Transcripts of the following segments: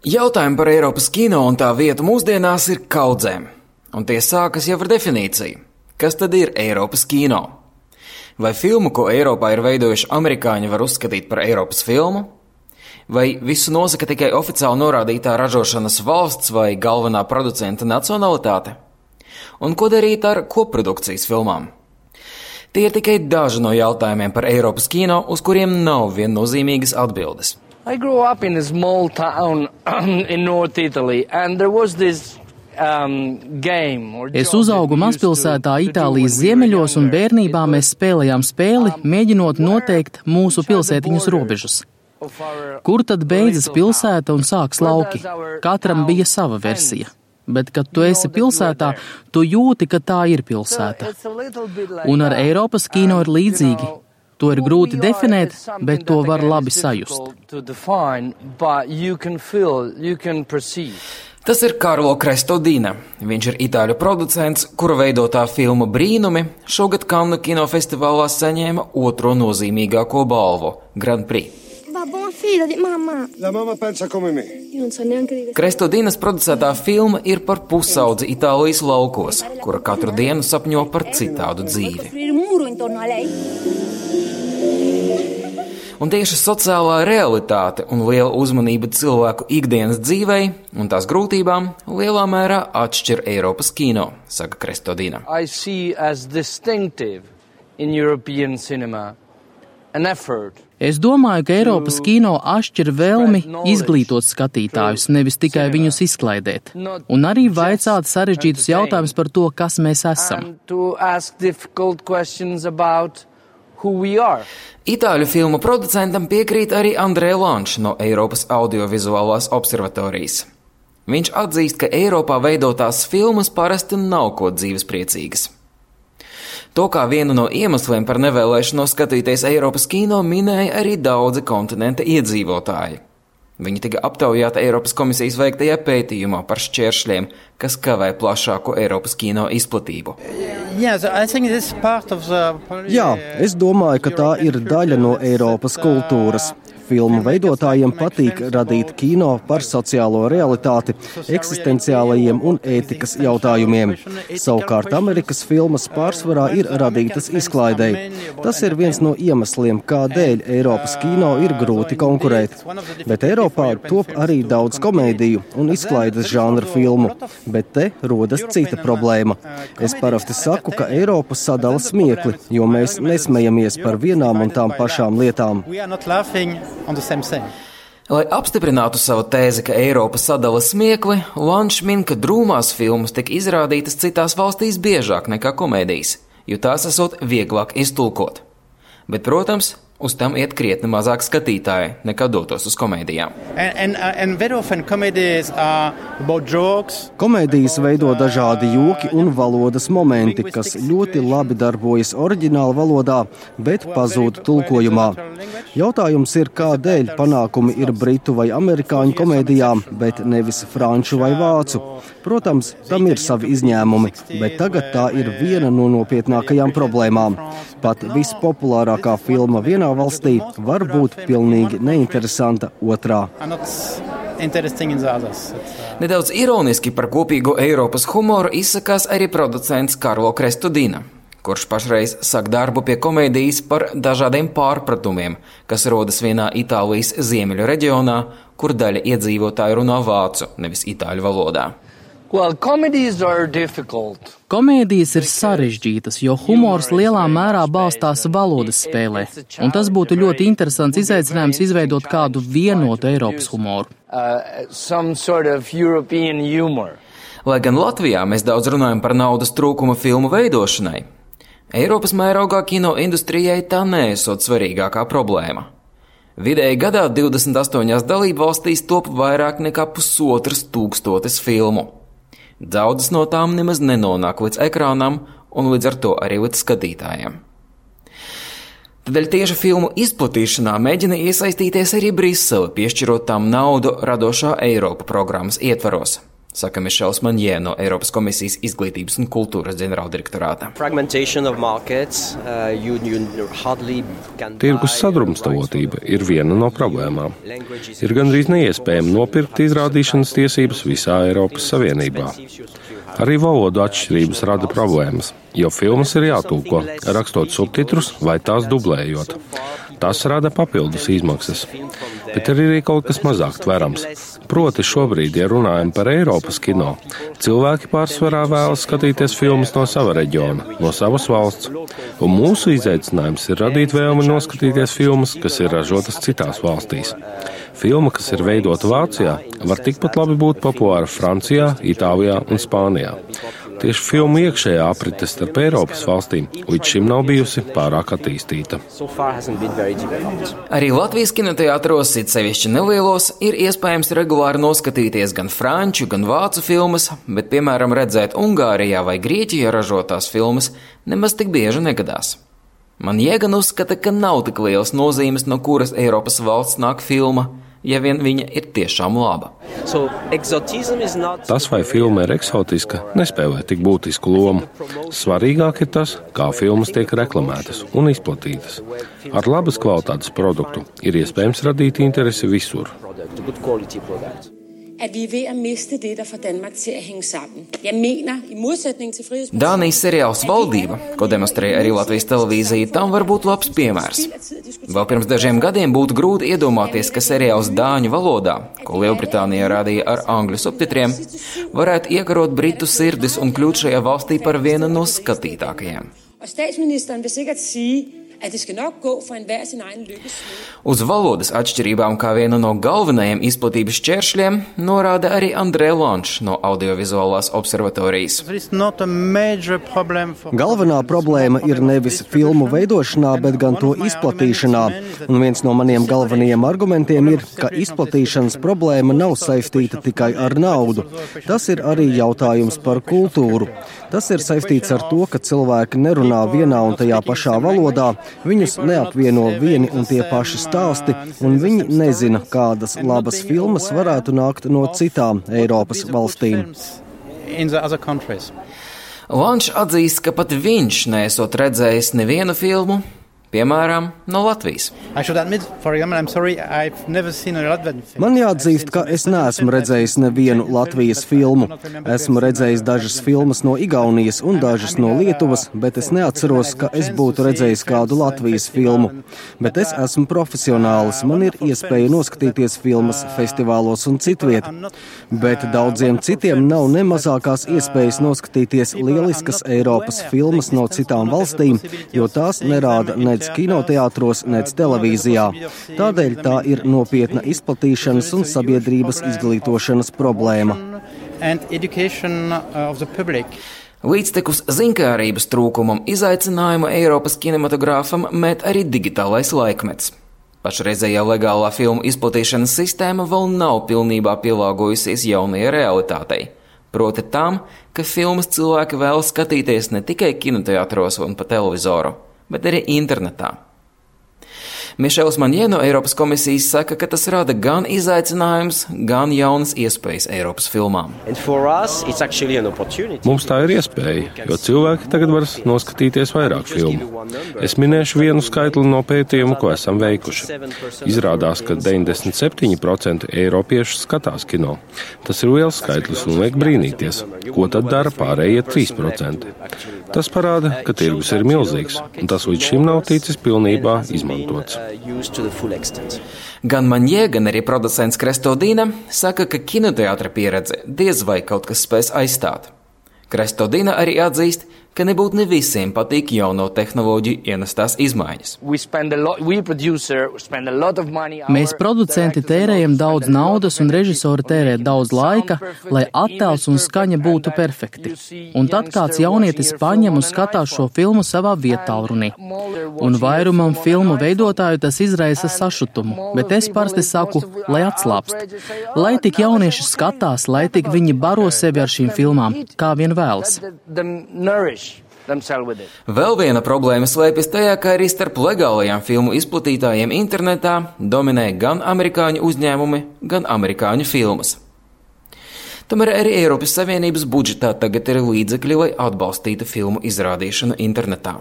Jautājumi par Eiropas kino un tā vietu mūsdienās ir kaudzēm, un tie sākas jau ar definīciju. Kas tad ir Eiropas kino? Vai filmu, ko Eiropā ir veidojuši amerikāņi, var uzskatīt par Eiropas filmu? Vai visu nosaka tikai oficiāli norādītā ražošanas valsts vai galvenā producenta nacionalitāte? Un ko darīt ar koprodukcijas filmām? Tie ir tikai daži no jautājumiem par Eiropas kino, uz kuriem nav viennozīmīgas atbildes. I grew up in a small town in North Italy, and there was this um, Es uzaugu mazpilsētā Itālijas ziemeļos, un bērnībā mēs spēlējām spēli, mēģinot noteikt mūsu pilsētiņas robežas. Kur tad beidzas pilsēta un sāks lauki? Katram bija sava versija. Bet, kad tu esi pilsētā, tu jūti, ka tā ir pilsēta. Un ar Eiropas kino ir līdzīgi. To ir grūti definēt, bet to var labi sajust. Tas ir Karlo Krestodīna. Viņš ir itāļu producents, kura veidotā filma Brīnumi šogad Kannu kinofestivālā saņēma otro nozīmīgāko balvu - Grand Prix. Krestodīnas producētā filma ir par pusaudzi Itālijas laukos, kura katru dienu sapņo par citādu dzīvi. Un tieši sociālā realitāte un liela uzmanība cilvēku ikdienas dzīvei un tās grūtībām lielā mērā atšķir Eiropas kino, saka Krestodina. Es domāju, ka Eiropas kino atšķir vēlmi izglītot skatītājus, nevis tikai viņus izklaidēt, un arī vaicāt sarežģītus jautājumus par to, kas mēs esam. Itāļu filmu producentam piekrīt arī Andrē Lančs no Eiropas audiovizuālās observatorijas. Viņš atzīst, ka Eiropā veidotās filmas parasti nav ko dzīvespriecīgas. To kā vienu no iemesliem par nevēlēšanos skatīties Eiropas kino minēja arī daudzi kontinenta iedzīvotāji. Viņa tika aptaujāta Eiropas komisijas veiktajā pētījumā par šķēršļiem, kas kavē plašāku Eiropas kino izplatību. Jā, es domāju, ka tā ir daļa no Eiropas kultūras. Filmu veidotājiem patīk radīt kino par sociālo realitāti, eksistenciālajiem un ētikas jautājumiem. Savukārt Amerikas filmas pārsvarā ir radītas izklaidēji. Tas ir viens no iemesliem, kādēļ Eiropas kino ir grūti konkurēt. Bet Eiropā top arī daudz komēdiju un izklaides žanra filmu, bet te rodas cita problēma. Es parasti saku, ka Eiropa sadala smiekli, jo mēs nesmejamies par vienām un tām pašām lietām on the same thing. Lai apstiprinātu savu tēzi, ka Eiropa sadala smiekli, Lančs min, ka drūmās filmas tiek izrādītas citās valstīs biežāk nekā komēdijas, jo tās esot vieglāk iztulkot. Bet, protams, uz tam iet krietni mazāk skatītāji nekā dotos uz komēdijām. And, and, and Komēdijas veido dažādi joki un valodas momenti, kas ļoti labi darbojas oriģināla valodā, bet pazūd tulkojumā. Jautājums ir, kādēļ panākumi ir britu vai amerikāņu komēdijām, bet nevis franču vai vācu. Protams, tam ir savi izņēmumi, bet tagad tā ir viena no nopietnākajām problēmām. Pat vispopulārākā filma vienā valstī var būt pilnīgi neinteresanta otrā. Nedaudz ironiski par kopīgo Eiropas humoru izsakās arī producents Karlo Krestudina kurš pašreiz sāk darbu pie komēdijas par dažādiem pārpratumiem, kas rodas vienā Itālijas ziemeļu reģionā, kur daļa iedzīvotāju runā vācu, nevis itāļu valodā. Well, Komēdijas ir sarežģītas, jo humors lielā mērā balstās valodas spēlē, un tas būtu ļoti interesants izaicinājums izveidot kādu vienotu Eiropas humoru. Uh, sort of Lai gan Latvijā mēs daudz runājam par naudas trūkumu filmu veidošanai, Eiropas mērogā kino industrijai tā nesot svarīgākā problēma. Vidēji gadā 28 dalību valstīs top vairāk nekā pusotras tūkstotis filmu. Daudzas no tām nemaz nenonāk līdz ekrānam un līdz ar to arī līdz skatītājiem. Tādēļ tieši filmu izplatīšanā mēģina iesaistīties arī Brisele, piešķirot tām naudu radošā Eiropa programmas ietvaros. Saka Mišels Manjē no Eiropas komisijas izglītības un kultūras ģenerāldirektorāta. Uh, Tirgus sadrumstalotība ir viena no problēmām. Ir gandrīz neiespējami nopirkt izrādīšanas tiesības visā Eiropas Savienībā. Arī valodu atšķirības rada problēmas, jo filmas ir jātūko, rakstot subtitrus vai tās dublējot. Tas rada papildus izmaksas. Bet ir arī kaut kas mazāk tverams. Proti, šobrīd, ja runājam par Eiropas kino, cilvēki pārsvarā vēlas skatīties filmas no sava reģiona, no savas valsts. Un mūsu izaicinājums ir radīt vēlmi noskatīties filmas, kas ir ražotas citās valstīs. Filma, kas ir veidota Vācijā, var tikpat labi būt populāra Francijā, Itālijā un Spānijā. Tieši filmu iekšējā aprite starp Eiropas valstīm līdz šim nav bijusi pārāk attīstīta. Arī Latvijas kinoteātros, it sevišķi nelielos, ir iespējams regulāri noskatīties gan franču, gan vācu filmas, bet, piemēram, redzēt Ungārijā vai Grieķijā ražotās filmas nemaz tik bieži negadās. Man jēgan uzskata, ka nav tik liels nozīmes, no kuras Eiropas valsts nāk filma ja vien viņa ir tiešām laba. So, not... Tas, vai filma ir eksotiska, nespēlē tik būtisku lomu. Svarīgāk ir tas, kā filmas tiek reklamētas un izplatītas. Ar labas kvalitātes produktu ir iespējams radīt interesi visur at vi er ved at miste det, der får Danmark til at hænge sammen. Jeg mener, i modsætning til Frihedspartiet... Dānijas seriāls Valdība, ko demonstrēja arī Latvijas televīzija, tam var būt labs piemērs. Vēl pirms dažiem gadiem būtu grūti iedomāties, ka seriāls dāņu valodā, ko Lielbritānija rādīja ar angļu subtitriem, varētu iekarot britu sirdis un kļūt šajā valstī par vienu no skatītākajiem. Og statsministeren vil sikkert sige, Uz valodas atšķirībām kā vienu no galvenajiem izplatības šķēršļiem norāda arī Andrē Lončs no audiovizuālās observatorijas. Galvenā problēma ir nevis filmu veidošanā, bet gan to izplatīšanā. Un viens no maniem galvenajiem argumentiem ir, ka izplatīšanas problēma nav saistīta tikai ar naudu. Tas ir arī jautājums par kultūru. Tas ir saistīts ar to, ka cilvēki nerunā vienā un tajā pašā valodā, viņus neapvieno vieni un tie paši stāsti, un viņi nezina, kādas labas filmas varētu nākt no citām Eiropas valstīm. Lančs atzīst, ka pat viņš nesot redzējis nevienu filmu, Piemēram, no Latvijas. Man jāatzīst, ka es neesmu redzējis nevienu Latvijas filmu. Esmu redzējis dažas filmas no Igaunijas un dažas no Lietuvas, bet es neatceros, ka es būtu redzējis kādu Latvijas filmu. Bet es esmu profesionālis, man ir iespēja noskatīties filmas festivālos un citviet. Bet daudziem citiem nav ne mazākās iespējas noskatīties lieliskas Eiropas filmas no citām valstīm, jo tās nerāda ne nec kinoteātros, nec televīzijā. Tādēļ tā ir nopietna izplatīšanas un sabiedrības izglītošanas problēma. Līdztekus zinkārības trūkumam izaicinājumu Eiropas kinematogrāfam met arī digitālais laikmets. Pašreizējā legālā filmu izplatīšanas sistēma vēl nav pilnībā pielāgojusies jaunajai realitātei. Proti tam, ka filmas cilvēki vēl skatīties ne tikai kinoteātros un pa televizoru, bet arī internetā. Mišels Manjē no Eiropas komisijas saka, ka tas rada gan izaicinājums, gan jaunas iespējas Eiropas filmām. Mums tā ir iespēja, jo cilvēki tagad var noskatīties vairāk filmu. Es minēšu vienu skaitli no pētījuma, ko esam veikuši. Izrādās, ka 97% eiropiešu skatās kino. Tas ir liels skaitlis un liek brīnīties, ko tad dara pārējie 3%. Tas parāda, ka tirgus ir milzīgs, un tas līdz šim nav ticis pilnībā izmantots. Gan Manjē, gan arī producents Krestodīna saka, ka kinoteātra pieredze diez vai kaut kas spēs aizstāt. Krestodīna arī atzīst, ka nebūtu ne visiem patīk jauno tehnoloģiju ienestās izmaiņas. Mēs, producenti, tērējam daudz naudas un režisori tērē daudz laika, lai attēls un skaņa būtu perfekti. Un tad kāds jaunietis paņem un skatās šo filmu savā vietālrunī. Un vairumam filmu veidotāju tas izraisa sašutumu, bet es parasti saku, lai atslāpst. Lai tik jaunieši skatās, lai tik viņi baro sevi ar šīm filmām, kā vien vēlas. Vēl viena problēma slēpjas tajā, ka arī starp legālajām filmu izplatītājiem internetā dominē gan amerikāņu uzņēmumi, gan amerikāņu filmas. Tomēr arī Eiropas Savienības budžetā tagad ir līdzekļi, lai atbalstītu filmu izrādīšanu internetā.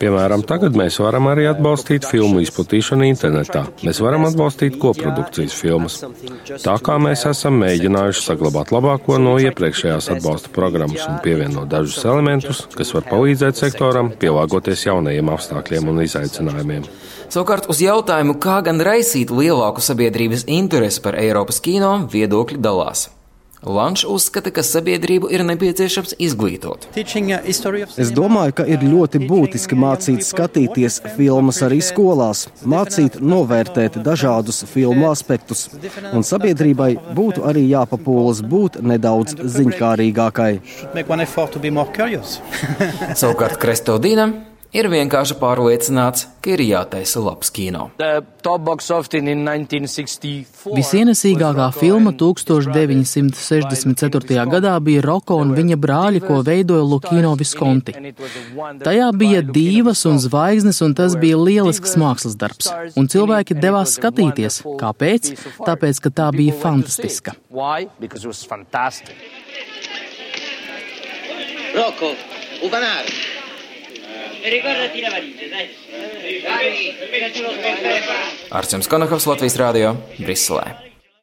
Piemēram, tagad mēs varam arī atbalstīt filmu izplatīšanu internetā. Mēs varam atbalstīt koprodukcijas filmas. Tā kā mēs esam mēģinājuši saglabāt labāko no iepriekšējās atbalsta programmas un pievienot dažus elementus, kas var palīdzēt sektoram pielāgoties jaunajiem apstākļiem un izaicinājumiem. Savukārt uz jautājumu, kā gan raisīt lielāku sabiedrības interesi par Eiropas kino, viedokļi dalās. Lančs uzskata, ka sabiedrību ir nepieciešams izglītot. Es domāju, ka ir ļoti būtiski mācīt skatīties filmas arī skolās, mācīt novērtēt dažādus filmu aspektus, un sabiedrībai būtu arī jāpapūlas būt nedaudz ziņkārīgākai. Savukārt Krestodīnam ir vienkārši pārliecināts, ka ir jātaisa labs kino. Visienesīgākā filma 1964. gadā bija Roko un viņa brāļi, ko veidoja Lukino Viskonti. Tajā bija divas un zvaigznes, un tas bija lielisks mākslas darbs. Un cilvēki devās skatīties. Kāpēc? Tāpēc, ka tā bija fantastiska. Rocco, Upanare. Ricordati la valigia, dai. Arčuns Konakovs, Latvijas Rādio, Briselē.